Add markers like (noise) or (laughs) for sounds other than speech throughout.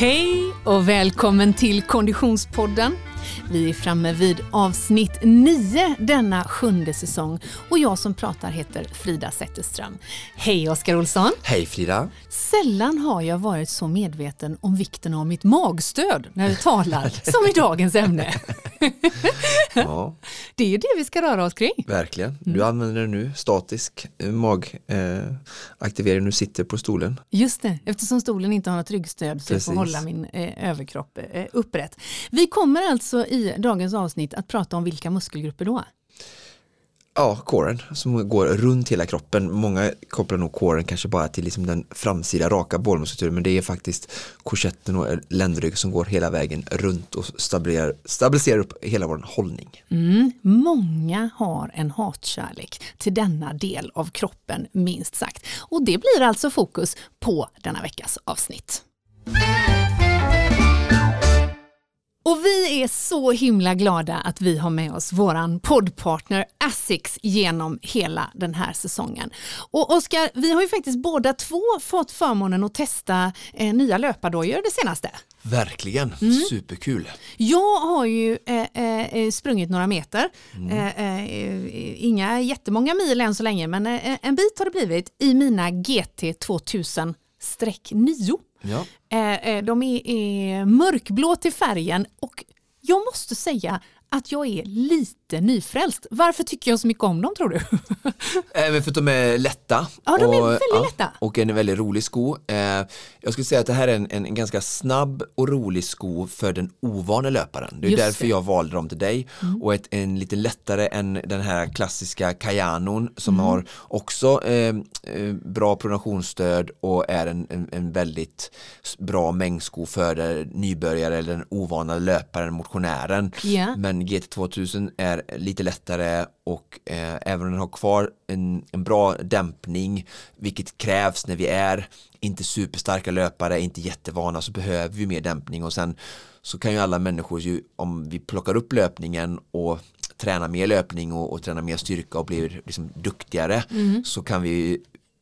Hej och välkommen till Konditionspodden. Vi är framme vid avsnitt 9 denna sjunde säsong och jag som pratar heter Frida Zetterström. Hej Oskar Olsson! Hej Frida! Sällan har jag varit så medveten om vikten av mitt magstöd när vi talar (laughs) som i dagens ämne. (laughs) ja. Det är ju det vi ska röra oss kring. Verkligen. Du mm. använder nu statisk eh, magaktivering, eh, du sitter på stolen. Just det, eftersom stolen inte har något ryggstöd så Precis. jag får hålla min eh, överkropp eh, upprätt. Vi kommer alltså i dagens avsnitt att prata om vilka muskelgrupper då? Ja, kåren som går runt hela kroppen. Många kopplar nog kåren kanske bara till liksom den framsida raka bålmuskulaturen men det är faktiskt korsetten och ländrygg som går hela vägen runt och stabiliserar, stabiliserar upp hela vår hållning. Mm, många har en hatkärlek till denna del av kroppen minst sagt och det blir alltså fokus på denna veckas avsnitt. Och vi är så himla glada att vi har med oss vår poddpartner Asics genom hela den här säsongen. Och Oskar, vi har ju faktiskt båda två fått förmånen att testa eh, nya löpardojor det senaste. Verkligen, mm. superkul. Jag har ju eh, eh, eh sprungit några meter, mm. Eh, eh, inga jättemånga mil än så länge, men en bit har det blivit i mina GT 2000-9. Ja. Eh, eh, de är mörkblå till färgen och jag måste säga att jag är lite nyfrälst. Varför tycker jag så mycket om dem tror du? eh, för att de är lätta. Ja, de är och, väldigt ja, lätta. Och en väldigt rolig sko. Eh, jag skulle säga att det här är en, en, ganska snabb och rolig sko för den ovane löparen. Det är Just därför det. jag valde dem till dig. Mm. Och ett, en lite lättare än den här klassiska Kajanon som mm. har också eh, eh, bra pronationsstöd och är en, en, en väldigt bra mängdsko för nybörjare eller den ovana löparen, motionären. Yeah. Men GT2000 är lite lättare och eh, även om den har kvar en, en bra dämpning vilket krävs när vi är inte superstarka löpare, inte jättevana så behöver vi mer dämpning och sen så kan ju alla människor ju, om vi plockar upp löpningen och tränar mer löpning och, och tränar mer styrka och blir liksom duktigare mm. så kan vi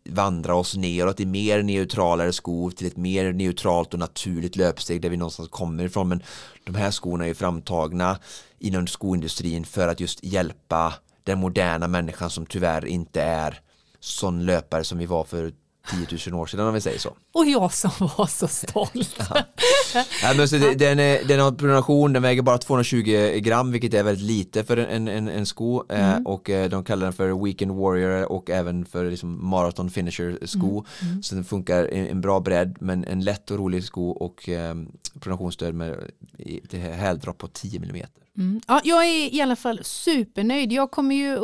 vandra oss neråt i mer neutralare skor till ett mer neutralt och naturligt löpsteg där vi någonstans kommer ifrån men de här skorna är framtagna inom skoindustrin för att just hjälpa den moderna människan som tyvärr inte är sån löpare som vi var för 10 000 år sedan om vi säger så. Och jag som var så stolt. (laughs) ja. ja men så det, den, är, den har pronation, den väger bara 220 gram vilket är väldigt lite för en, en, en sko eh, mm. och eh, de kallar den för Weekend Warrior och även för liksom Marathon Finisher sko. Mm. Mm. Så den funkar en, en, bra bredd men en lätt och rolig sko och eh, pronationsstöd med häldropp på 10 mm. Mm. Ja, jag är i alla fall supernöjd. Jag kommer ju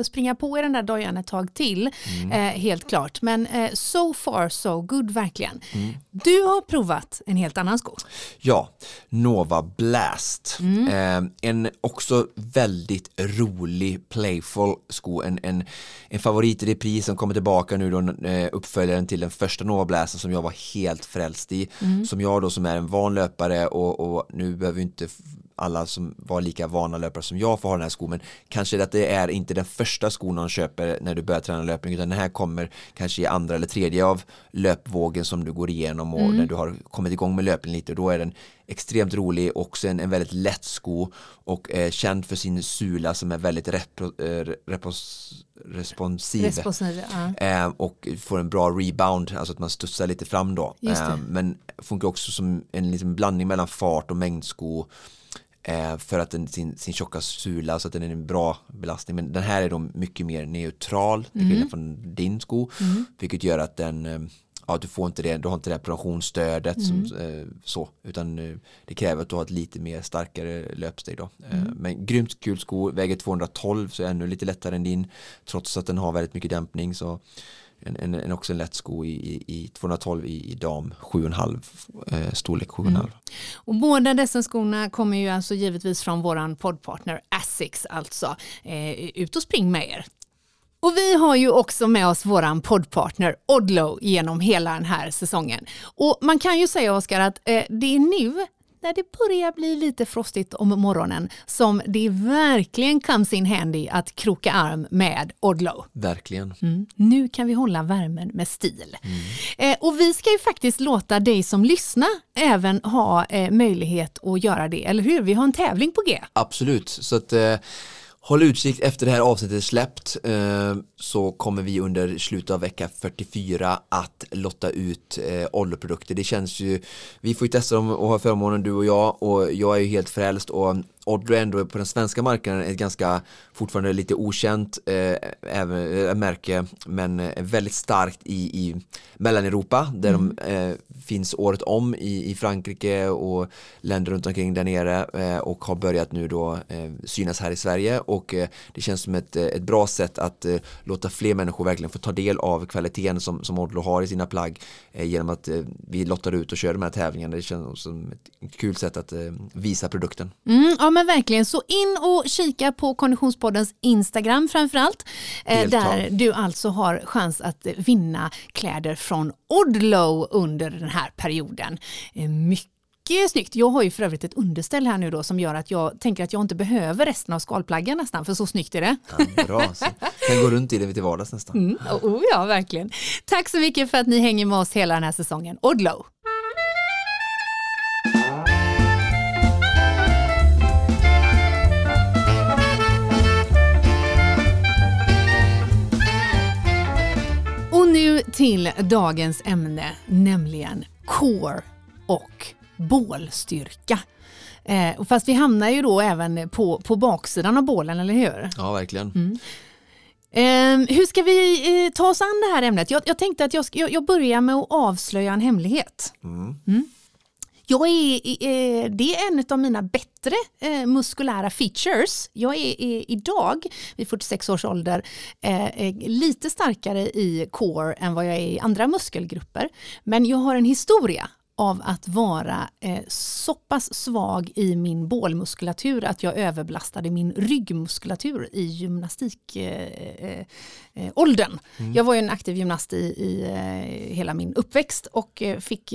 att springa på i den där dojan ett tag till, mm. eh, helt klart. Men eh, so far so good verkligen. Mm. Du har provat en helt annan sko. Ja, Nova Blast. Mm. Eh, en också väldigt rolig, playful sko. En, en, en favorit i repris som kommer tillbaka nu då, eh, uppföljaren till den första Nova Blasten som jag var helt frälst i. Mm. Som jag då som är en van löpare och, och nu behöver vi inte alla som var lika vana löpare som jag får ha den här skon men kanske att det är inte den första skon man köper när du börjar träna löpning utan den här kommer kanske i andra eller tredje av löpvågen som du går igenom och mm. när du har kommit igång med löpning lite då är den extremt rolig också en, en väldigt lätt sko och eh, känd för sin sula som är väldigt repro, eh, repos, responsiv, responsiv ja. eh, och får en bra rebound, alltså att man studsar lite fram då. Eh, men funkar också som en liten blandning mellan fart och mängdsko för att den sin, sin tjocka sula så att den är en bra belastning men den här är då mycket mer neutral till skillnad mm. från din sko mm. vilket gör att den eh, ja, du får inte det, du har inte det här mm. som, eh, så, utan eh, det kräver att du har ett lite mer starkare löpsteg då. Eh, mm. men grymt kul sko, väger 212 så är ännu lite lättare än din trots att den har väldigt mycket dämpning så en, en, en också en lätt sko i, i, i 212 i, i dam 7,5 eh, storlek 7,5. Mm. Och båda dessa skorna kommer ju alltså givetvis från våran poddpartner Asics alltså. Eh, ut och spring med er. Och vi har ju också med oss våran poddpartner Odlo genom hela den här säsongen. Och man kan ju säga Oskar att eh, det är nu när det börjar bli lite frostigt om morgonen som det verkligen comes in handy att kroka arm med Odlow. Verkligen. Mm. Nu kan vi hålla värmen med stil. Eh, och vi ska ju faktiskt låta dig som lyssnar även ha eh, möjlighet att göra det, eller hur? Vi har en tävling på G. Absolut, så att eh, håll utkik efter det här avsnittet är släppt eh, så kommer vi under slutet av vecka 44 att lotta ut eh, oljeprodukter. Det känns ju, vi får ju testa dem och ha förmånen du och jag och jag är ju helt frälst och Odlo är ändå på den svenska marknaden ett ganska fortfarande lite okänt eh, även, äh, märke men eh, väldigt starkt i, i Mellaneuropa där mm. de eh, finns året om i, i Frankrike och länder runt omkring där nere eh, och har börjat nu då eh, synas här i Sverige och det känns som ett, ett bra sätt att låta fler människor verkligen få ta del av kvaliteten som, som Odlo har i sina plagg genom att vi lottar ut och kör de här tävlingarna. Det känns som ett kul sätt att visa produkten. Mm, ja men verkligen, så in och kika på Konditionspoddens Instagram framförallt. Eh, där du alltså har chans att vinna kläder från Odlow under den här perioden. Eh, mycket snyggt. Jag har ju för övrigt ett underställ här nu då som gör att jag tänker att jag inte behöver resten av skalplaggen nästan för så snyggt är det. Ja, bra, så kan gå runt i det till vardags nästan. Mm, oh, ja, verkligen. Tack så mycket för att ni hänger med oss hela den här säsongen. Odlow! Till dagens ämne, nämligen core och bålstyrka. Eh, fast vi hamnar ju då även på, på baksidan av bålen, eller hur? Ja, verkligen. Mm. Eh, hur ska vi eh, ta oss an det här ämnet? Jag, jag tänkte att jag, jag, börjar med att avslöja en hemlighet. Mm. Mm. Jag är, eh, det är en av mina bättre eh, muskulära features. Jag är, är idag, vid 46 års ålder, eh, eh, lite starkare i core än vad jag är i andra muskelgrupper. Men jag har en historia av att vara eh, så pass svag i min bålmuskulatur att jag överbelastade min ryggmuskulatur i gymnastikåldern. Eh, eh, mm. Jag var ju en aktiv gymnast i, i eh, hela min uppväxt och eh, fick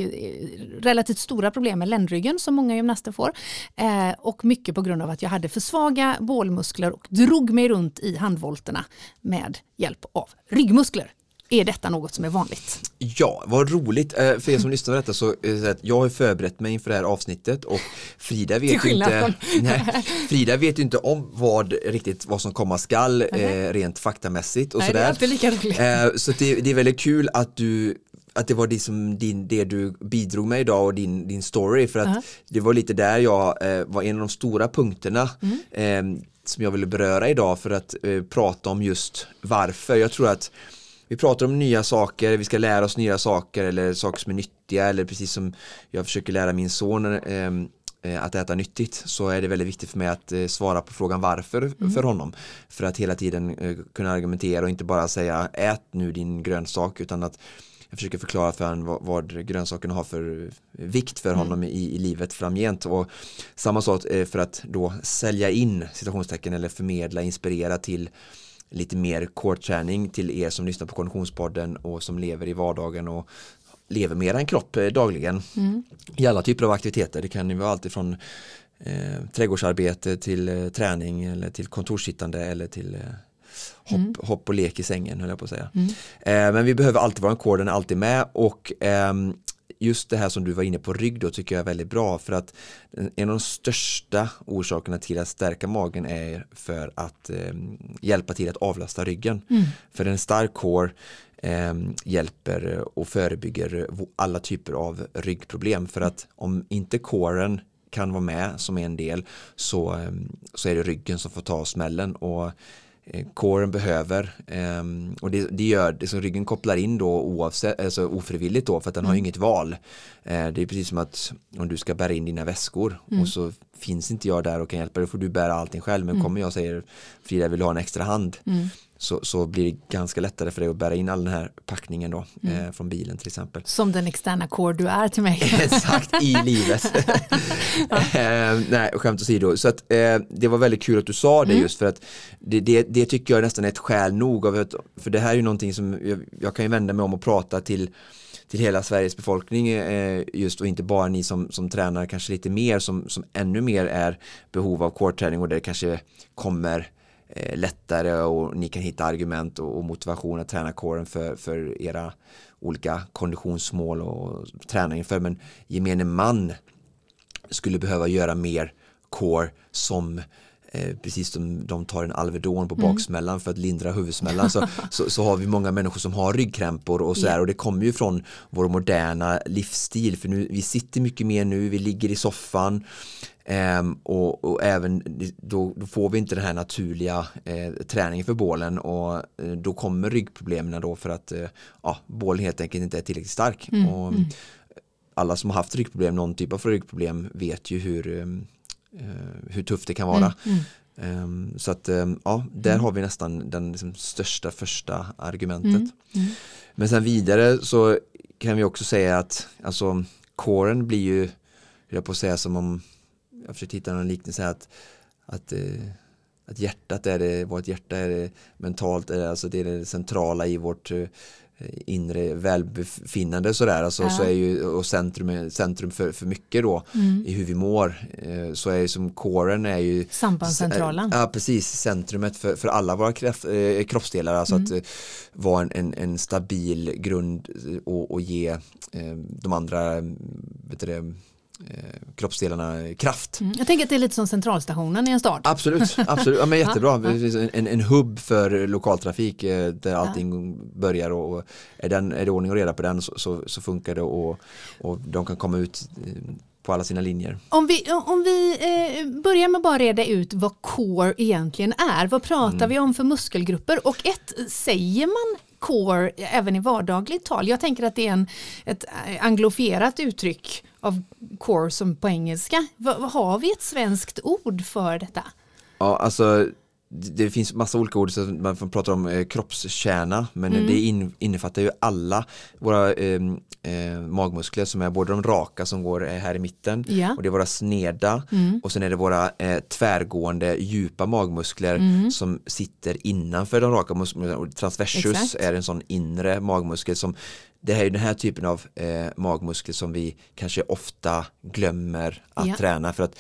relativt stora problem med ländryggen som många gymnaster får. Eh, och mycket på grund av att jag hade för svaga bålmuskler och drog mig runt i handvolterna med hjälp av ryggmuskler. Är detta något som är vanligt? Ja, vad roligt. Eh, för er som lyssnar på detta så att jag har förberett mig inför det här avsnittet och Frida vet ju inte, nej, Frida vet inte om vad riktigt vad som komma skall okay. eh, rent faktamässigt och nej, sådär. Det är lika roligt. Eh, så det, det, är väldigt kul att du att det var det, som din, det du bidrog med idag och din, din story för att uh -huh. det var lite där jag eh, var en av de stora punkterna mm. eh, som jag ville beröra idag för att eh, prata om just varför. Jag tror att vi pratar om nya saker, vi ska lära oss nya saker eller saker som är nyttiga eller precis som jag försöker lära min son ehm, eh, att äta nyttigt så är det väldigt viktigt för mig att eh, svara på frågan varför mm. för honom. För att hela tiden eh, kunna argumentera och inte bara säga ät nu din grönsak utan att jag försöker förklara för honom vad, vad grönsakerna har för vikt för mm. honom i, i livet framgent och samma sak för att då sälja in citationstecken eller förmedla, inspirera till lite mer core-träning till er som lyssnar på Konditionspodden och som lever i vardagen och lever med en kropp eh, dagligen mm. i alla typer av aktiviteter. Det kan ju vara allt ifrån eh, trädgårdsarbete till eh, träning eller till kontorssittande eller till eh, hopp, mm. hopp och lek i sängen höll jag på att säga. Mm. Eh, men vi behöver alltid vara en core, den är alltid med och ehm, just det här som du var inne på rygg då tycker jag är väldigt bra för att en av de största orsakerna till att stärka magen är för att eh, hjälpa till att avlasta ryggen. Mm. För en stark core eh, hjälper och förebygger alla typer av ryggproblem för att om inte coren kan vara med som en del så, eh, så är det ryggen som får ta smällen och Eh, kåren behöver um, och det, det, gör det som ryggen kopplar in då oavsett, alltså ofrivilligt då för att den mm. har inget val uh, det är precis som att om du ska bära in dina väskor mm. och så finns inte jag där och kan hjälpa dig får du bära allting själv men mm. kommer jag och säger Frida vill du ha en extra hand mm så, så blir det ganska lättare för dig att bära in all den här packningen då mm. eh, från bilen till exempel. Som den externa core du är till mig. (laughs) Exakt, i livet. (laughs) eh, nej, skämt åsido. Så att, eh, det var väldigt kul att du sa det mm. just för att det, det, det, tycker jag är nästan ett skäl nog. Av att, för det här är ju någonting som jag, jag kan ju vända mig om och prata till till hela Sveriges befolkning eh, just och inte bara ni som, som tränar kanske lite mer som, som ännu mer är behov av core-träning och det kanske kommer lättare och ni kan hitta argument och, motivation att träna coren för, för era olika konditionsmål och träna inför men gemene man skulle behöva göra mer core som eh, precis som de tar en Alvedon på mm. baksmällan för att lindra huvudsmällan. Så, (laughs) så, så, har vi många människor som har ryggkrämpor och så här, och det kommer ju från vår moderna livsstil. För nu vi sitter mycket mer nu, vi ligger i soffan Um, och, och, även då, då, får vi inte den här naturliga eh, träningen för bålen och eh, då kommer ryggproblemen då för att eh, ja, bålen helt enkelt inte är tillräckligt stark. Mm, och, mm. Alla som har haft ryggproblem, någon typ av ryggproblem vet ju hur, um, hur tufft det kan vara. Mm, um, så att ja, där mm. har vi nästan den liksom, största första argumentet. Mm, mm. Men sen vidare så kan vi också säga att alltså kåren blir ju, jag på att säga som om jag försökte hitta någon liknelse att, att, eh, att hjärtat är det, vårt hjärta är det mentalt, är det, alltså det är det centrala i vårt eh, inre välbefinnande sådär alltså, ja. så är ju och centrum, centrum för, för mycket då mm. i hur vi mår eh, så är ju som kåren är ju sambandscentralen ja precis centrumet för, för alla våra kraft, kroppsdelar alltså mm. att vara en, en, en, stabil grund och, och ge de andra vet du, eh, kroppsdelarna kraft. Mm. Jag tänker att det är lite som centralstationen i en stad. Absolut, (laughs) absolut. Ja, men jättebra. En, en hubb för lokaltrafik eh, där allting ja. börjar och, är, den, är det ordning och reda på den så, så, så funkar det och, och de kan komma ut eh, på alla sina linjer. Om vi, om vi eh, börjar med bara reda ut vad core egentligen är. Vad pratar mm. vi om för muskelgrupper? Och ett, säger man core även i vardagligt tal? Jag tänker att det är en, ett anglofierat uttryck av core som på engelska. V har vi ett svenskt ord för detta? Ja, alltså det finns massa olika ord, så man pratar om eh, kroppskärna men mm. det in, innefattar ju alla våra eh, eh, magmuskler som är både de raka som går eh, här i mitten ja. och det är våra sneda mm. och sen är det våra eh, tvärgående djupa magmuskler mm. som sitter innanför de raka musklerna transversus Exakt. är en sån inre magmuskel som det här är den här typen av eh, magmuskler som vi kanske ofta glömmer att ja. träna för att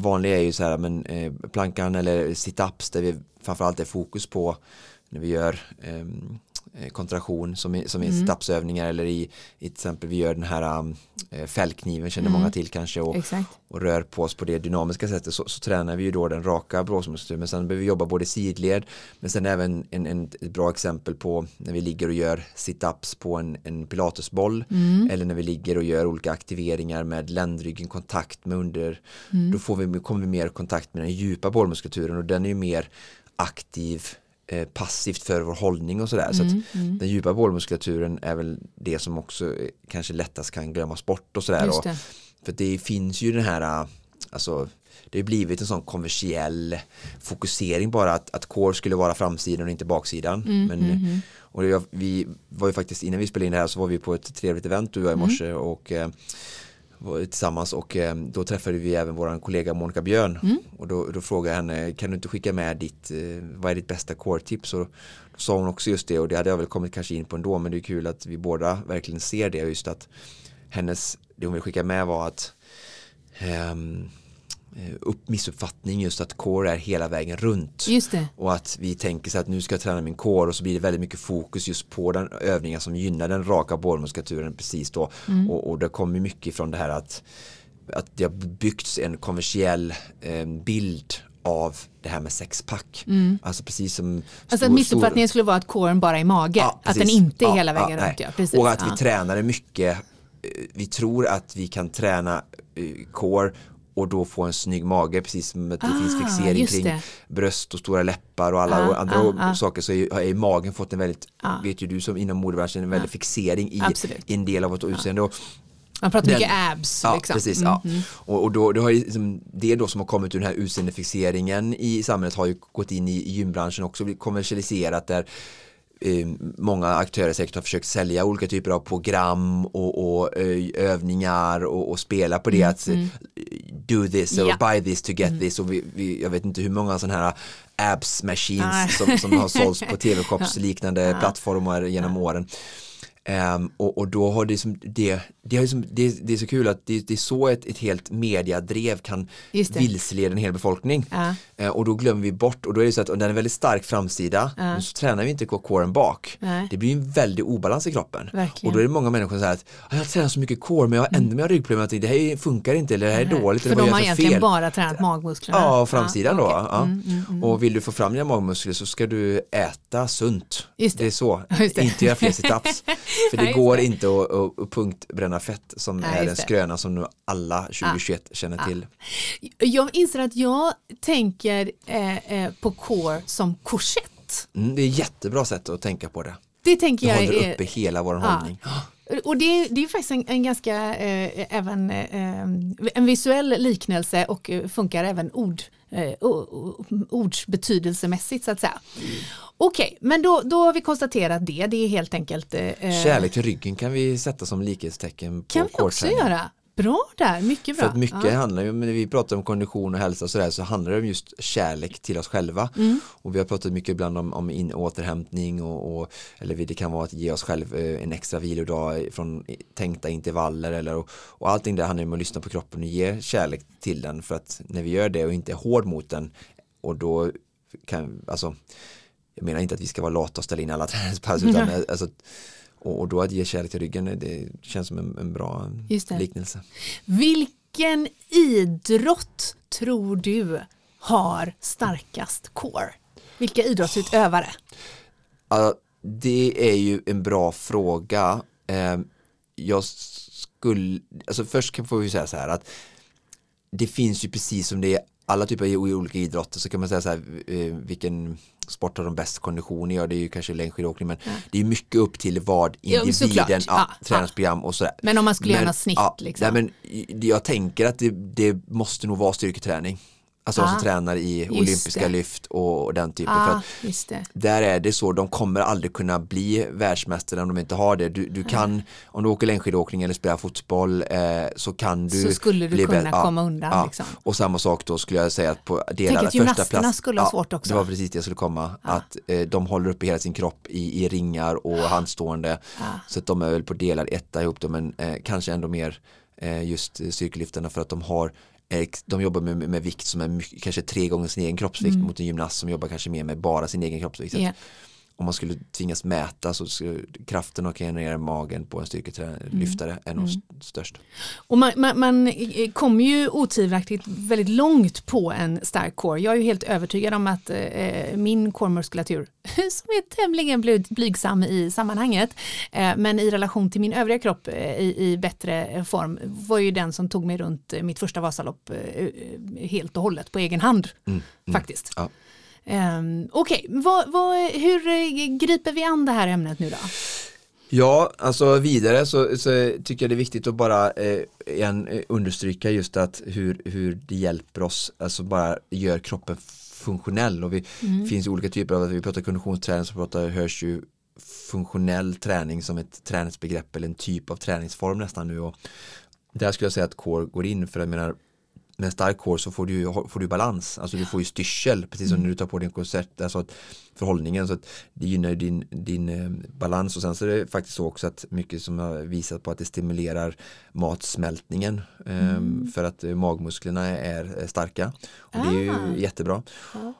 vanlig är ju så här men eh, plankan eller situps där vi framförallt är fokus på när vi gör eh, kontraktion som i, som i mm. stapsövningar eller i, i till exempel vi gör den här um, fällkniven känner mm. många till kanske och, och, rör på oss på det dynamiska sättet så, så tränar vi ju då den raka blåsmuskulaturen men sen behöver vi jobba både sidled men sen även en, en, ett bra exempel på när vi ligger och gör sit-ups på en, en pilatesboll mm. eller när vi ligger och gör olika aktiveringar med ländryggen kontakt med under mm. då får vi, kommer vi mer kontakt med den djupa bollmuskulaturen och den är ju mer aktiv eh, passivt för vår hållning och sådär. Mm, så att mm. den djupa bålmuskulaturen är väl det som också eh, kanske lättast kan glömmas bort och sådär. Och, för det finns ju den här, eh, alltså det har blivit en sån kommersiell fokusering bara att, att core skulle vara framsidan och inte baksidan. Mm, Men, mm, mm. och det, vi var ju faktiskt innan vi spelade in det här så var vi på ett trevligt event du och jag i morse och eh, tillsammans och eh, då träffade vi även vår kollega Monica Björn mm. och då, då frågade jag henne kan du inte skicka med ditt eh, vad är ditt bästa core-tips och då sa hon också just det och det hade jag väl kommit kanske in på ändå men det är kul att vi båda verkligen ser det just att hennes det hon vill skicka med var att um, upp, missuppfattning just att core är hela vägen runt. Och att vi tänker så att nu ska jag träna min core och så blir det väldigt mycket fokus just på den övningen som gynnar den raka bålmuskulaturen precis då. Mm. Och, och det kommer mycket från det här att, att det har byggts en kommersiell eh, bild av det här med sexpack. Mm. Alltså precis som Alltså att missuppfattningen skulle vara att coren bara är mage, ja, att den inte är ja, hela vägen ja, runt. Ja, precis. Och att vi tränar mycket eh, vi tror att vi kan träna core och då få en snygg mage precis som att det ah, finns fixering kring det. bröst och stora läppar och alla ah, andra ah, ah, saker så har ju magen fått en väldigt, ah. vet ju du som inom modebranschen, en väldig fixering i Absolut. en del av vårt utseende. Och man pratar den, mycket abs. Ja, liksom. precis. Mm, ja. Mm. Och, och då, då har liksom, det då som har kommit ur den här utseendefixeringen i samhället har ju gått in i gymbranschen också, blivit kommersialiserat där många aktörer säkert har försökt sälja olika typer av program och, och eh, övningar och, och, spela på det mm, att mm. do this or yeah. buy this to get mm. this och vi, vi, jag vet inte hur många sådana här abs machines som, som har sålts på (laughs) tv-shops liknande plattformar genom åren Um, och, och, då har det som det, det, har som, det, det är så kul att det, det är så ett, ett helt mediadrev kan vilseleda en hel befolkning. Ja. Uh, och då glömmer vi bort och då är det så att den är väldigt stark framsida Ja. så tränar vi inte coren bak. Nej. Det blir en väldig obalans i kroppen. Verkligen. Och då är det många människor som säger att "Ah, jag tränar så mycket core men jag har ändå med ryggproblem att det här funkar inte eller det här är dåligt. För de har egentligen fel? bara tränat magmusklerna. Ja, framsidan okej. då. Mm, mm, mm. Och vill du få fram dina magmuskler så ska du äta sunt. Just det. är så, (laughs) inte göra fler (laughs) situps. För det Ja, går inte att, punktbränna fett som Ja, är det. skröna som nu alla 2021 känner till. Jag inser att jag tänker eh, eh, på core som korsett. Mm, det är ett jättebra sätt att tänka på det. Det tänker Det jag håller är, uppe hela vår Ja. hållning. Och det, är- det är faktiskt en, en ganska eh, även eh, en visuell liknelse och eh, funkar även ord, eh, ordsbetydelsemässigt så att säga. Okej, men då, då har vi konstaterat det. Det är helt enkelt eh, Kärlek till ryggen kan vi sätta som likhetstecken på kan vi också göra. Bra där, mycket bra. För att mycket Ja. handlar ju om, när vi pratar om kondition och hälsa och sådär så handlar det om just kärlek till oss själva. Mm. Och vi har pratat mycket ibland om, om in, återhämtning och, och eller det kan vara att ge oss själv eh, en extra vilodag från tänkta intervaller eller och, och allting det handlar om att lyssna på kroppen och ge kärlek till den för att när vi gör det och inte är hård mot den och då kan, alltså jag menar inte att vi ska vara lata och ställa in alla (laughs) träningspass utan alltså, och, och då att ge kärlek till ryggen det känns som en, en bra liknelse. Vilken idrott tror du har starkast core? Vilka idrottsutövare? Ja, det är ju en bra fråga. Eh, jag skulle, alltså först kan vi säga så här att det finns ju precis som det är alla typer av olika idrotter så kan man säga så här eh, vilken sport har de bäst kondition i? Ja, det är ju kanske längdskidåkning men det är mycket upp till vad Ja, individen, ja, Ja, träningsprogram och sådär. Men om man skulle göra något snitt ja, liksom. Nej, men jag tänker att det, det måste nog vara styrketräning. Alltså de Ah, som tränar i olympiska det. lyft och, den typen. För ah, det. där är det så, de kommer aldrig kunna bli världsmästare om de inte har det. Du, du kan, om du åker längdskidåkning eller spelar fotboll eh, så kan du Så skulle du kunna bä- ja, komma undan, ja. liksom. Och samma sak då skulle jag säga att på att första plats. skulle ha svårt också. Det var precis det jag skulle komma. Att eh, de håller uppe hela sin kropp i, i ringar och handstående. Så att de är väl på delad etta ihop dem men eh, kanske ändå mer eh, just eh, styrkelyftarna för att de har eh, de jobbar med, med vikt som är mycket, kanske tre gånger sin egen kroppsvikt mot en gymnast som jobbar kanske mer med bara sin egen kroppsvikt. Ja. Om man skulle tvingas mäta så skulle kraften att generera magen på en styrkelyftare är nog st- störst. Och man, man, man kommer ju otvivelaktigt väldigt långt på en stark core. Jag är ju helt övertygad om att eh, min core-muskulatur, (laughs) som är tämligen bly- blygsam i sammanhanget, eh, men i relation till min övriga kropp eh, i, i bättre form, var ju den som tog mig runt mitt första Vasalopp eh, eh, helt och hållet på egen hand. Faktiskt. Ja. Um, Okej, vad, hur eh, griper vi an det här ämnet nu då? Ja, alltså vidare så, så tycker jag det är viktigt att bara eh, igen, eh, understryka just att hur, hur det hjälper oss, alltså bara gör kroppen funktionell. Och vi finns ju olika typer av, vi pratar konditionsträning så pratar, hörs ju funktionell träning som ett träningsbegrepp eller en typ av träningsform nästan nu. Och där skulle jag säga att core går in för jag menar med en stark core så får du, får du balans, alltså du får ju styrsel precis som när du tar på din korsett, alltså att förhållningen. Så att det gynnar din, din eh, balans. Och sen så är det faktiskt så också att mycket som har visat på att det stimulerar matsmältningen eh, för att eh, magmusklerna är, starka. Och det är ju Ah. jättebra.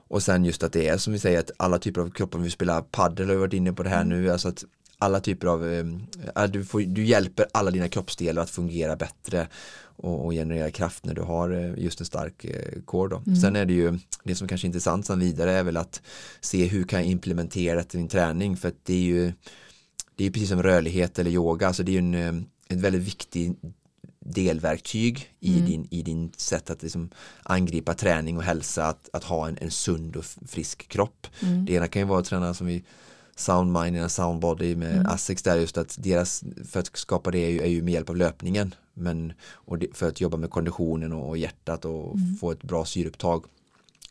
Och sen just att det är som vi säger att alla typer av kroppar, vi spelar paddel har varit inne på det här nu, alltså att alla typer av, eh, du, får, du hjälper alla dina kroppsdelar att fungera bättre och, och generera kraft när du har eh, just en stark eh, core då. Sen är det ju, det som kanske är intressant sen vidare är väl att se hur kan jag implementera det i min träning för att det är ju det är precis som rörlighet eller yoga, alltså det är ju en, ett väldigt viktig delverktyg i, din, i din sätt att liksom angripa träning och hälsa, att, att ha en, en sund och frisk kropp. Det ena kan ju vara att träna som vi Sound Mind and Sound Body med Asics där just att deras, för att skapa det är ju, är ju med hjälp av löpningen. Men och det, för att jobba med konditionen och, och hjärtat och få ett bra syreupptag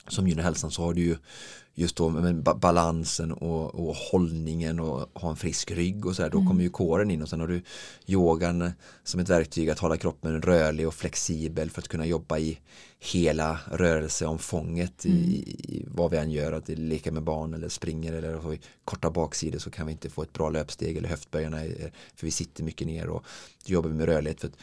som gynnar hälsan så har du ju just då med balansen och, och hållningen och ha en frisk rygg och så där, då mm. kommer ju kåren in och sen har du yogan som ett verktyg att hålla kroppen rörlig och flexibel för att kunna jobba i hela rörelseomfånget mm. i, i, vad vi än gör, att leka med barn eller springer eller har vi korta baksidor så kan vi inte få ett bra löpsteg eller höftböjarna för vi sitter mycket ner och jobbar med rörlighet för att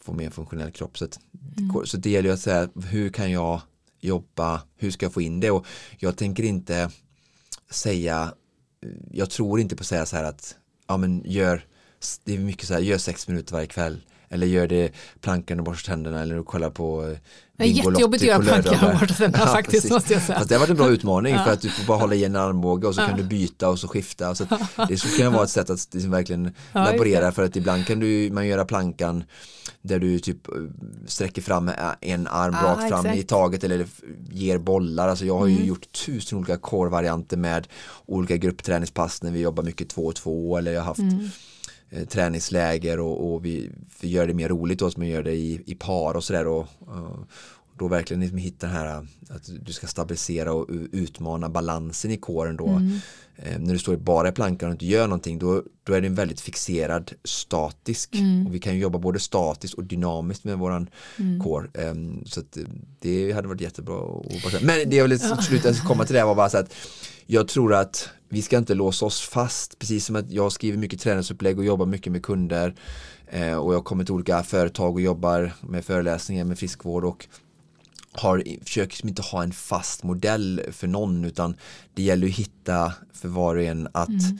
få mer funktionell kropp så, att, mm. så det gäller ju att säga hur kan jag jobba, hur ska jag få in det? Och jag tänker inte säga, jag tror inte på att säga så här att ja men gör, det är mycket så här, gör sex minuter varje kväll eller gör det plankan och borstar tänderna eller kolla på eh, det är jättejobbigt att göra plankan och borsta tänderna (laughs) ja, faktiskt måste jag säga. Fast det har varit en bra utmaning för att du får bara hålla i en armbåge och så kan du byta och så skifta. Så det skulle kunna vara ett sätt att liksom verkligen laborera för att ibland kan du, man göra plankan där du typ eh, sträcker fram en arm ah, rakt fram exakt. i taget eller ger bollar. Alltså jag har ju mm. gjort tusen olika core-varianter med olika gruppträningspass när vi jobbar mycket två och två eller jag har haft mm Eh, träningsläger och, och vi, vi, gör det mer roligt som vi gör det i, i par och sådär och, och då verkligen liksom hitta den här att du ska stabilisera och utmana balansen i kåren då mm. eh, när du står bara i plankan och inte gör någonting då, då är den väldigt fixerad statisk mm. och vi kan ju jobba både statiskt och dynamiskt med våran mm. kår eh, så det hade varit jättebra men det jag ville (laughs) sluta komma till det var bara så att jag tror att vi ska inte låsa oss fast, precis som att jag skriver mycket träningsupplägg och jobbar mycket med kunder eh, och jag kommer till olika företag och jobbar med föreläsningar med friskvård och har, försöker liksom inte ha en fast modell för någon utan det gäller att hitta för var och en att mm.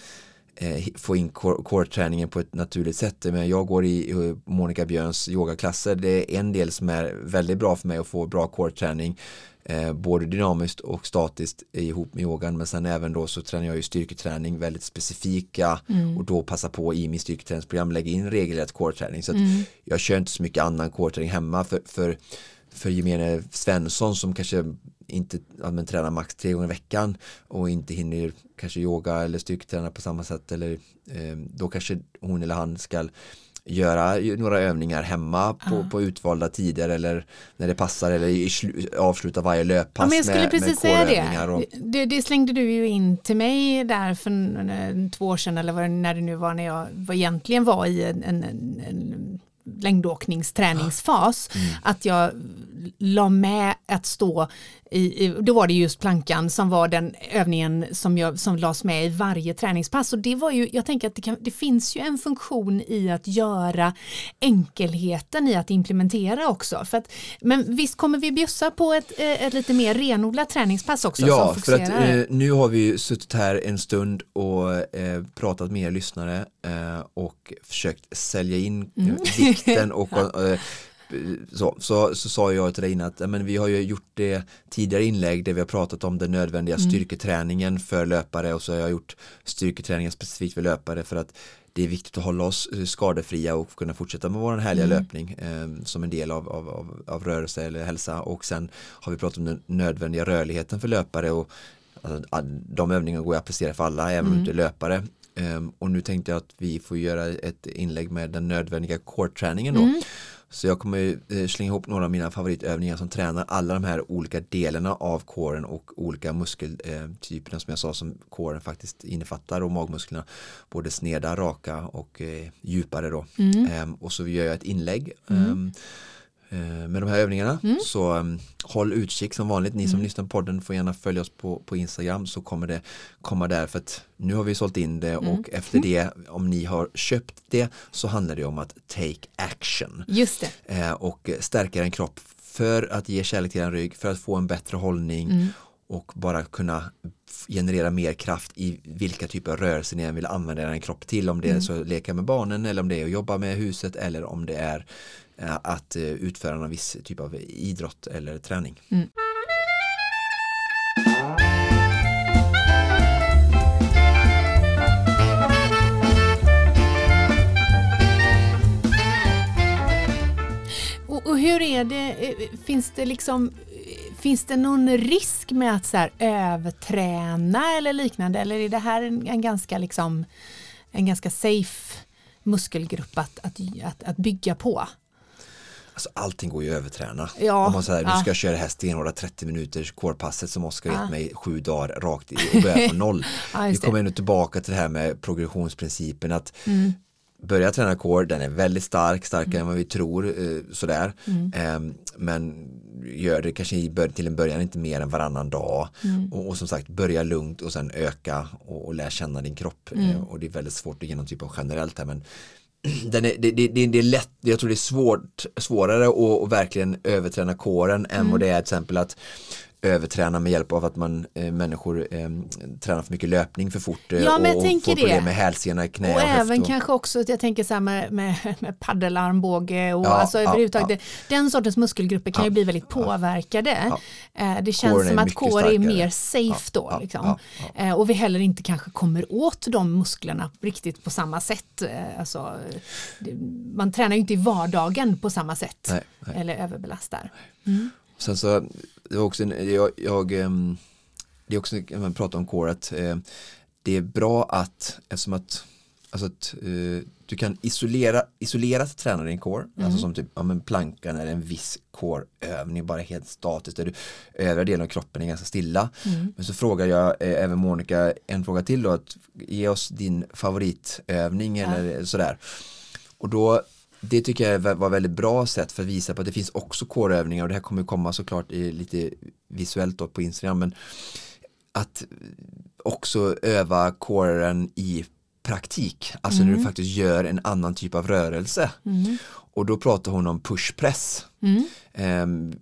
eh, få in core-träningen på ett naturligt sätt. Men jag går i, i Monica Björns yogaklasser, det är en del som är väldigt bra för mig att få bra core-träning eh, både dynamiskt och statiskt ihop med yogan men sen även då så tränar jag ju styrketräning väldigt specifika mm. och då passa på i min styrketräningsprogram lägga in regelrätt core-träning så mm. jag kör inte så mycket annan core-träning hemma för, för, för gemene Svensson som kanske inte ja, tränar max tre gånger i veckan och inte hinner kanske yoga eller styrketräna på samma sätt eller eh, då kanske hon eller han ska göra några övningar hemma på, ah. på utvalda tider eller när det passar eller avsluta varje löppass ja, men jag skulle med, precis med säga det. Och... det. det. slängde du ju in till mig där för två år sedan eller vad, när det nu var när jag var, egentligen var i en, en, en längdåkningsträningsfas. Mm. Att jag la med att stå i, då var det just plankan som var den övningen som, jag, som lades med i varje träningspass och det var ju, jag tänker att det, kan, det finns ju en funktion i att göra enkelheten i att implementera också. För att, men visst kommer vi bjussa på ett, eh, ett lite mer renodlat träningspass också? Ja, för att eh, nu har vi suttit här en stund och eh, pratat med er lyssnare eh, och försökt sälja in mm. vikten (laughs) och ja. Så, så, så sa jag till dig innan att men vi har ju gjort det tidigare inlägg där vi har pratat om den nödvändiga mm. styrketräningen för löpare och så har jag gjort styrketräningen specifikt för löpare för att det är viktigt att hålla oss eh, skadefria och kunna fortsätta med vår härliga mm. löpning eh, som en del av, av, av, av, rörelse eller hälsa och sen har vi pratat om den nödvändiga rörligheten för löpare och alltså, de övningarna går att applicera för alla även om mm. du är löpare um, och nu tänkte jag att vi får göra ett inlägg med den nödvändiga core-träningen då mm. Så jag kommer eh, slänga ihop några av mina favoritövningar som tränar alla de här olika delarna av kåren och olika muskeltyperna som jag sa som kåren faktiskt innefattar och magmusklerna både sneda, raka och eh, djupare då. Mm. Ehm, och så gör jag ett inlägg. Mm. Eh, med de här övningarna. Mm. Så um, håll utkik som vanligt. Ni som mm. lyssnar på podden får gärna följa oss på, på Instagram så kommer det komma där för att nu har vi sålt in det mm. och efter det om ni har köpt det så handlar det om att take action. Just det. Uh, och stärka en kropp för att ge kärlek till en rygg, för att få en bättre hållning mm. och bara kunna generera mer kraft i vilka typer av rörelser ni än vill använda en kropp till om det är mm. så att leka med barnen eller om det är att jobba med huset eller om det är Eh, Eh, att eh, utföra någon viss typ av idrott eller träning. Mm. Och hur är det, eh, finns det liksom Finns det någon risk med att så här överträna eller liknande eller är det här en, en ganska liksom en ganska safe muskelgrupp att, att, att, att bygga på? Alltså, allting går ju att överträna. Ja, Om man säger, ja. nu ska jag köra det här stenhårda 30 minuters kårpasset som Oskar gett mig sju dagar rakt i och börja på noll. (laughs) Ja, Vi kommer ändå tillbaka till det här med progressionsprincipen att Mm. börja träna core, den är väldigt stark, starkare än vad vi tror eh, sådär. Mm. Ehm, men gör det kanske till en början inte mer än varannan dag Mm. och, och som sagt börja lugnt och sen öka och, och lära känna din kropp Mm. Eh, och det är väldigt svårt att ge någon typ av generellt här men (clears throat) den är, det, det, det, det är lätt, jag tror det är svårt, svårare att, att verkligen överträna kåren än Mm. vad det är till exempel att överträna med hjälp av att man eh, människor eh, tränar för mycket löpning för fort eh, Ja, och, och får problem det. med hälsena, knä Och och, även och, kanske också, att jag tänker så här med, med, med paddelarmbåge och Ja, alltså ja, överhuvudtaget, ja. den sortens muskelgrupper kan ju bli väldigt påverkade. Eh, Det känns Kåren som att kår är mer safe då. liksom. Eh, Och vi heller inte kanske kommer åt de musklerna riktigt på samma sätt. Eh, Alltså, man tränar ju inte i vardagen på samma sätt Nej, nej. eller överbelastar. Sen så, det var också en, jag, jag ehm, det är också, när man pratar om core, att eh, det är bra att, eftersom att, alltså att eh, du kan isolera, isolerat träna din core, alltså som typ, ja men plankan eller en viss core-övning, bara helt statiskt, där du, övriga delen av kroppen är ganska stilla. Men så frågar jag eh, även Monica en fråga till då, att ge oss din favoritövning eller sådär. Och då, det tycker jag var väldigt bra sätt för att visa på att det finns också kårövningar och det här kommer komma såklart i, lite visuellt då på Instagram men att också öva kåren i praktik, alltså när du faktiskt gör en annan typ av rörelse. Och då pratar hon om pushpress. Ehm,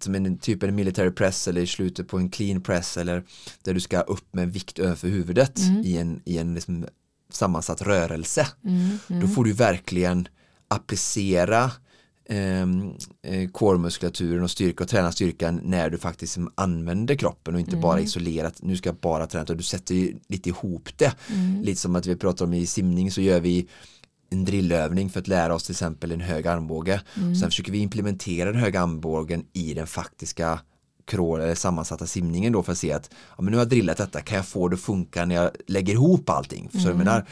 som en typ av military press eller i slutet på en clean press eller där du ska upp med vikt över huvudet i en, i en liksom sammansatt rörelse. Då får du verkligen applicera ehm, eh, core-muskulaturen och styrka och träna styrkan när du faktiskt använder kroppen och inte bara isolerat, nu ska jag bara träna, utan du sätter ju lite ihop det. Lite som att vi pratar om i simning så gör vi en drillövning för att lära oss till exempel en hög armbåge. Sen försöker vi implementera den höga armbågen i den faktiska crawl eller sammansatta simningen då för att se att ja, men nu har jag drillat detta, kan jag få det att funka när jag lägger ihop allting? Jag menar?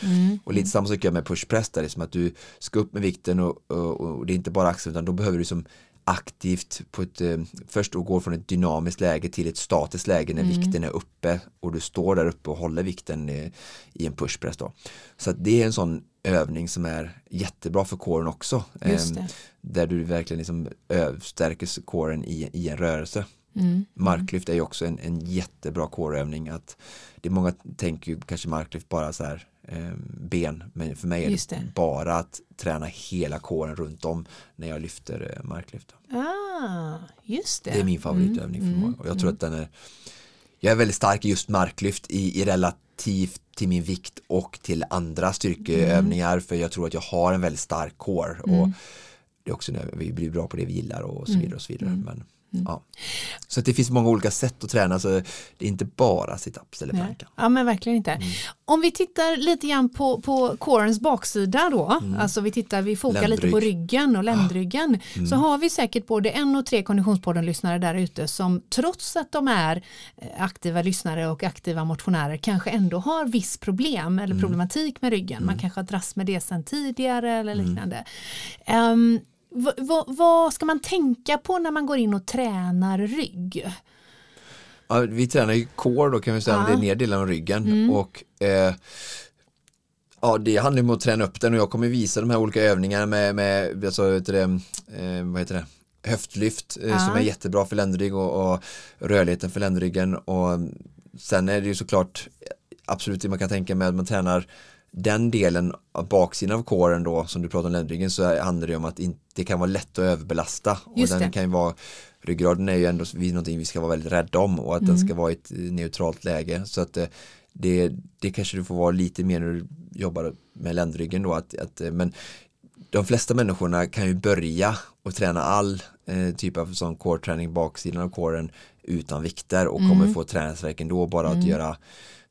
Och lite samma sak jag med pushpress där, liksom att du ska upp med vikten och, och, och det är inte bara axeln utan då behöver du som aktivt på ett, eh, först då gå från ett dynamiskt läge till ett statiskt läge när vikten är uppe och du står där uppe och håller vikten eh, i en pushpress då. Så det är en sån övning som är jättebra för kåren också. Det. där du verkligen liksom stärker kåren i, i en rörelse. Mm. Marklyft är ju också en, en jättebra kårövning. Att det är många tänker ju kanske marklyft bara så här eh, ben, men för mig är det, det. bara att träna hela kåren runt om när jag lyfter eh, marklyft. Ah, just det. Det är min favoritövning för många och jag tror att den är jag är väldigt stark i just marklyft i, i relativt till min vikt och till andra styrkeövningar för jag tror att jag har en väldigt stark core och det är också när vi blir bra på det vi gillar och så vidare och så vidare. Men, ja. Så det finns många olika sätt att träna så det är inte bara sit-ups eller plankan. Ja men verkligen inte. Mm. Om vi tittar lite grann på, på corens baksida då, alltså vi tittar, vi fokar lite på Mm. Ländrygg. Ah. ryggen och ländryggen, Mm. så har vi säkert både en och tre Konditionspodden-lyssnare där ute som trots att de är eh, aktiva lyssnare och aktiva motionärer kanske ändå har viss problem Mm. eller problematik med ryggen. Man kanske har dras med det sedan tidigare eller Mm. liknande. Ehm, vad, ska man tänka på när man går in och tränar rygg? Ja, vi tränar ju core då kan vi säga, Ja. det är neddelen av ryggen. Och eh, Ja det handlar om att träna upp den och jag kommer visa de här olika övningarna med, med alltså, du det, eh, vad heter det, höftlyft eh, som är jättebra för ländrygg och, och rörligheten för ländryggen. Och sen är det ju såklart absolut det man kan tänka med att man tränar den delen av baksidan av kåren då som du pratar om ländryggen så handlar det om att det kan vara lätt att överbelasta och Just den det. kan ju vara ryggraden är ju ändå någonting vi ska vara väldigt rädda om och att Mm. den ska vara i ett neutralt läge så att eh, det, det kanske du får vara lite mer när du jobbar med ländryggen då att, att eh, men de flesta människorna kan ju börja och träna all eh, typ av sån core-träning baksidan av kåren utan vikter och Mm. kommer få träningsvärk ändå bara att göra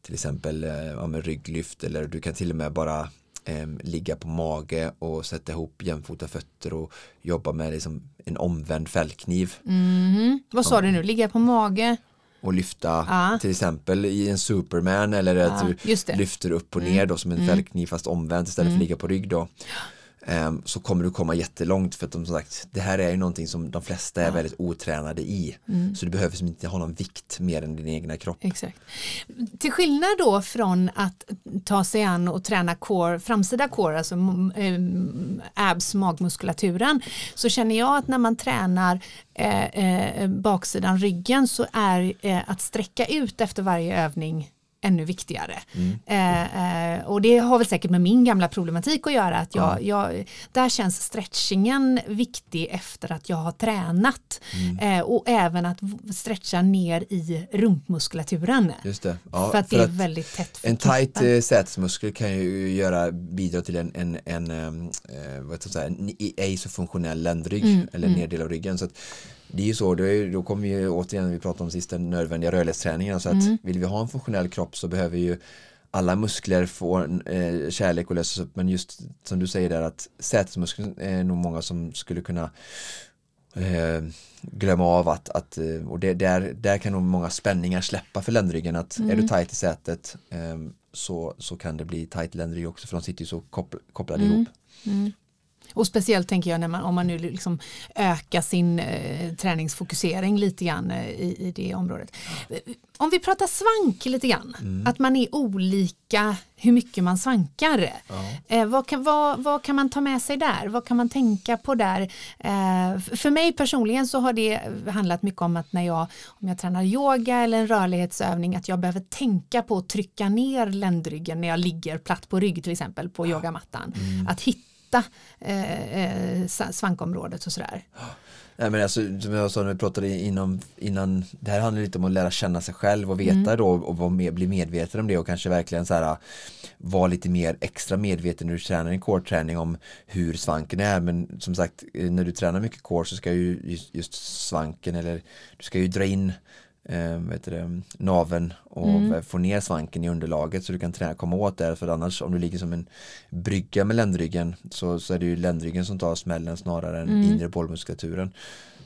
till exempel eh, ja, med rygglyft eller du kan till och med bara eh, ligga på mage och sätta ihop jämfota fötter och jobba med liksom en omvänd fällkniv Mhm. Vad sa du nu, ligga på mage? och lyfta Ja. till exempel i en superman eller att Ja, du. Mm. lyfter upp och ner då som en fällkniv fast omvänt istället för att ligga på rygg då. Ehm, så kommer du komma jättelångt för att de, som sagt, det här är ju någonting som de flesta är väldigt otränade i. Mm. Så du behöver inte ha någon vikt mer än din egna kropp. Exakt. Till skillnad då från att ta sig an och träna core, framsida core, alltså eh, abs, magmuskulaturen, så känner jag att när man tränar eh, eh, baksidan ryggen så är eh, att sträcka ut efter varje övning ännu viktigare. Mm. Eh, eh, och det har väl säkert med min gamla problematik att göra. Att jag, mm. jag där känns stretchingen viktig efter att jag har tränat. Mm. Eh, och även att stretcha ner i rumpmuskulaturen. Just det. Ja, för att för det är väldigt tätt. En tight eh, sätesmuskel kan ju göra, bidra till en, en, en, eh, vad ska jag säga, en ej så funktionell ländrygg mm, eller mm. neddel av ryggen. Så att, det är ju så, då, då kommer vi återigen, vi pratade om sist, den nödvändiga rörlighetsträningen. Så att mm. vill vi ha en funktionell kropp så behöver ju alla muskler få eh, kärlek och lösas upp. Men just som du säger där att sätesmuskeln är nog många som skulle kunna eh, glömma av att, att eh, och det, där, där kan nog många spänningar släppa för ländryggen. Att mm. är du mm. tajt i sätet eh, så, så kan det bli tajt ländrygg också för de sitter ju så koppl kopplade mm. ihop. Mm. Och speciellt tänker jag när man, om man nu liksom ökar sin eh, träningsfokusering lite grann eh, i, i det området. Om vi pratar svank lite grann, mm. att man är olika hur mycket man svankar. Ja. Eh, vad, kan, vad, vad kan man ta med sig där? Vad kan man tänka på där? Eh, för mig personligen så har det handlat mycket om att när jag, om jag tränar yoga eller en rörlighetsövning, att jag behöver tänka på att trycka ner ländryggen när jag ligger platt på rygg till exempel på yogamattan. Mm. Att hitta hitta eh, eh svankområdet och sådär. Nej men alltså som jag sa när vi pratade inom, innan, det här handlar lite om att lära känna sig själv och veta mm. då och med, bli medveten om det och kanske verkligen så här vara lite mer extra medveten när du tränar en core-träning om hur svanken är men som sagt när du tränar mycket core så ska ju just, just svanken eller du ska ju dra in eh, vet det, naven och mm. få ner svanken i underlaget så du kan träna, komma åt det för annars om du ligger som en brygga med ländryggen så, så är det ju ländryggen som tar smällen snarare än mm. inre bollmuskulaturen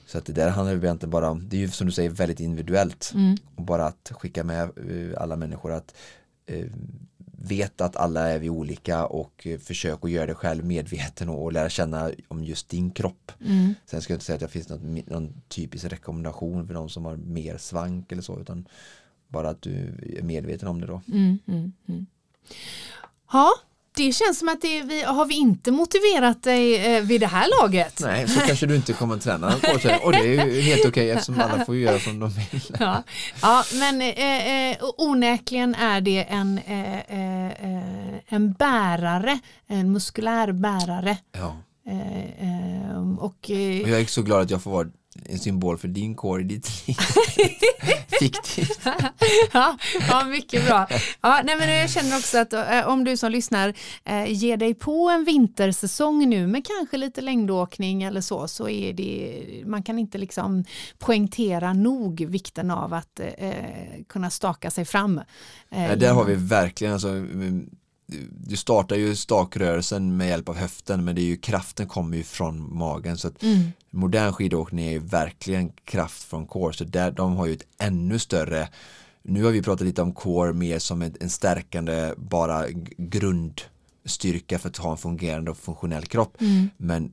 så att det där handlar ju egentligen bara om, det är ju som du säger väldigt individuellt mm. och bara att skicka med uh, alla människor att uh, vet att alla är vi olika och eh, försök att göra det själv medveten och, lära känna om just din kropp. Mm. Sen ska jag inte säga att det finns någon, någon typisk rekommendation för de som har mer svank eller så utan bara att du är medveten om det då. Mm, mm, mm. ja, det känns som att det, vi, har vi inte motiverat dig eh, vid det här laget. Nej, så kanske du inte kommer att träna och det är ju helt okej okay, eftersom alla får göra som de vill. (laughs) Ja, ja men eh, eh, onäkligen är det en, eh, eh, en bärare, en muskulär bärare. Ja. och, och jag är så glad att jag får vara en symbol för din kår i ditt liv. (laughs) Fiktivt. ja, ja, mycket bra. Ja, nej, men jag känner också att äh, om du som lyssnar äh, ger dig på en vintersäsong nu med kanske lite längdåkning eller så, så är det, man kan inte liksom poängtera nog vikten av att äh, kunna staka sig fram. Ja, där har vi verkligen, alltså, du startar ju stakrörelsen med hjälp av höften men det är ju kraften kommer ju från magen så att mm. modern skidåkning är ju verkligen kraft från core så där, de har ju ett ännu större nu har vi pratat lite om core mer som en, en stärkande bara grundstyrka för att ha en fungerande och funktionell kropp mm. men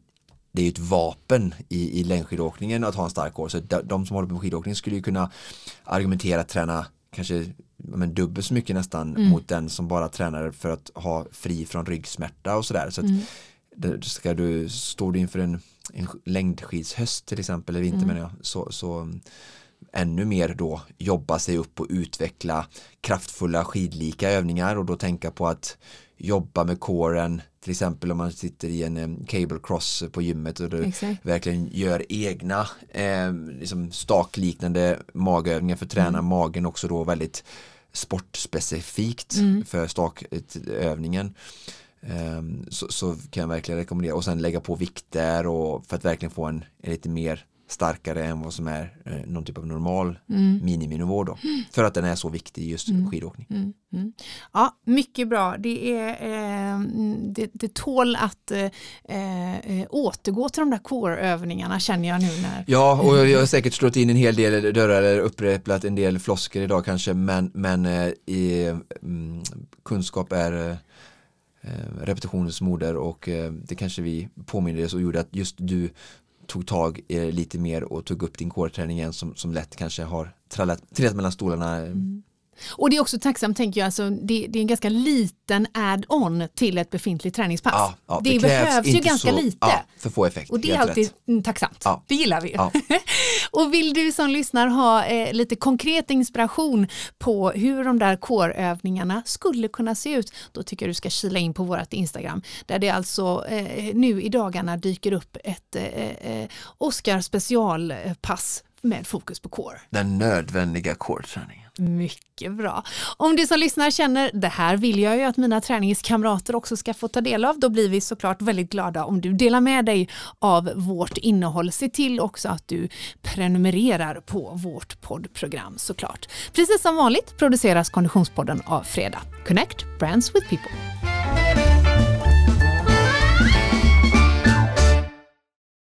det är ju ett vapen i, i längdskidåkningen att ha en stark core så de, de som håller på med skidåkning skulle ju kunna argumentera träna kanske men dubbelt så mycket nästan mm. mot den som bara tränar för att ha fri från ryggsmärta och sådär. Så, mm. ska du, står du inför en, en längdskidshöst till exempel, eller vinter mm. menar jag, så, så ännu mer då jobba sig upp och utveckla kraftfulla skidlika övningar och då tänka på att jobba med kåren till exempel om man sitter i en cable cross på gymmet och du Exakt. verkligen gör egna eh, liksom stakliknande magövningar för att träna mm. magen också då väldigt sportspecifikt mm. för stakövningen um, så, så, kan jag verkligen rekommendera och sen lägga på vikter och för att verkligen få en, en lite mer starkare än vad som är eh, någon typ av normal mm. miniminivå då. Mm. För att den är så viktig just mm. skidåkning. Mm. Mm. Ja, mycket bra. Det, är, eh, det, det tål att eh, eh, återgå till de där core-övningarna känner jag nu. När... Ja, och jag har (laughs) säkert slått in en hel del dörrar eller upprepat en del flosker idag kanske men, men eh, i, mm, kunskap är repetitionens moder och det kanske vi påminner oss och gjorde att just du tog tag eh, lite mer och tog upp din core igen som, som lätt kanske har trallat, trillat mellan stolarna. Eh, mm. Och det är också tacksamt, tänker jag, alltså, det, det är en ganska liten add-on till ett befintligt träningspass. Ja, ja, det, det behövs ju ganska så, lite. Ja, för få effekt. Och det är alltid rätt. tacksamt. Det gillar vi. (laughs) och vill du som lyssnar ha eh, lite konkret inspiration på hur de där core-övningarna skulle kunna se ut, då tycker jag du ska kila in på vårt Instagram, där det alltså eh, nu i dagarna dyker upp ett eh, eh Oscar specialpass med fokus på core. Den nödvändiga core-träningen. Mycket bra. Om du som lyssnar känner det här vill jag ju att mina träningskamrater också ska få ta del av, då blir vi såklart väldigt glada om du delar med dig av vårt innehåll. Se till också att du prenumererar på vårt poddprogram såklart. Precis som vanligt produceras Konditionspodden av Fredag. Connect Brands with People.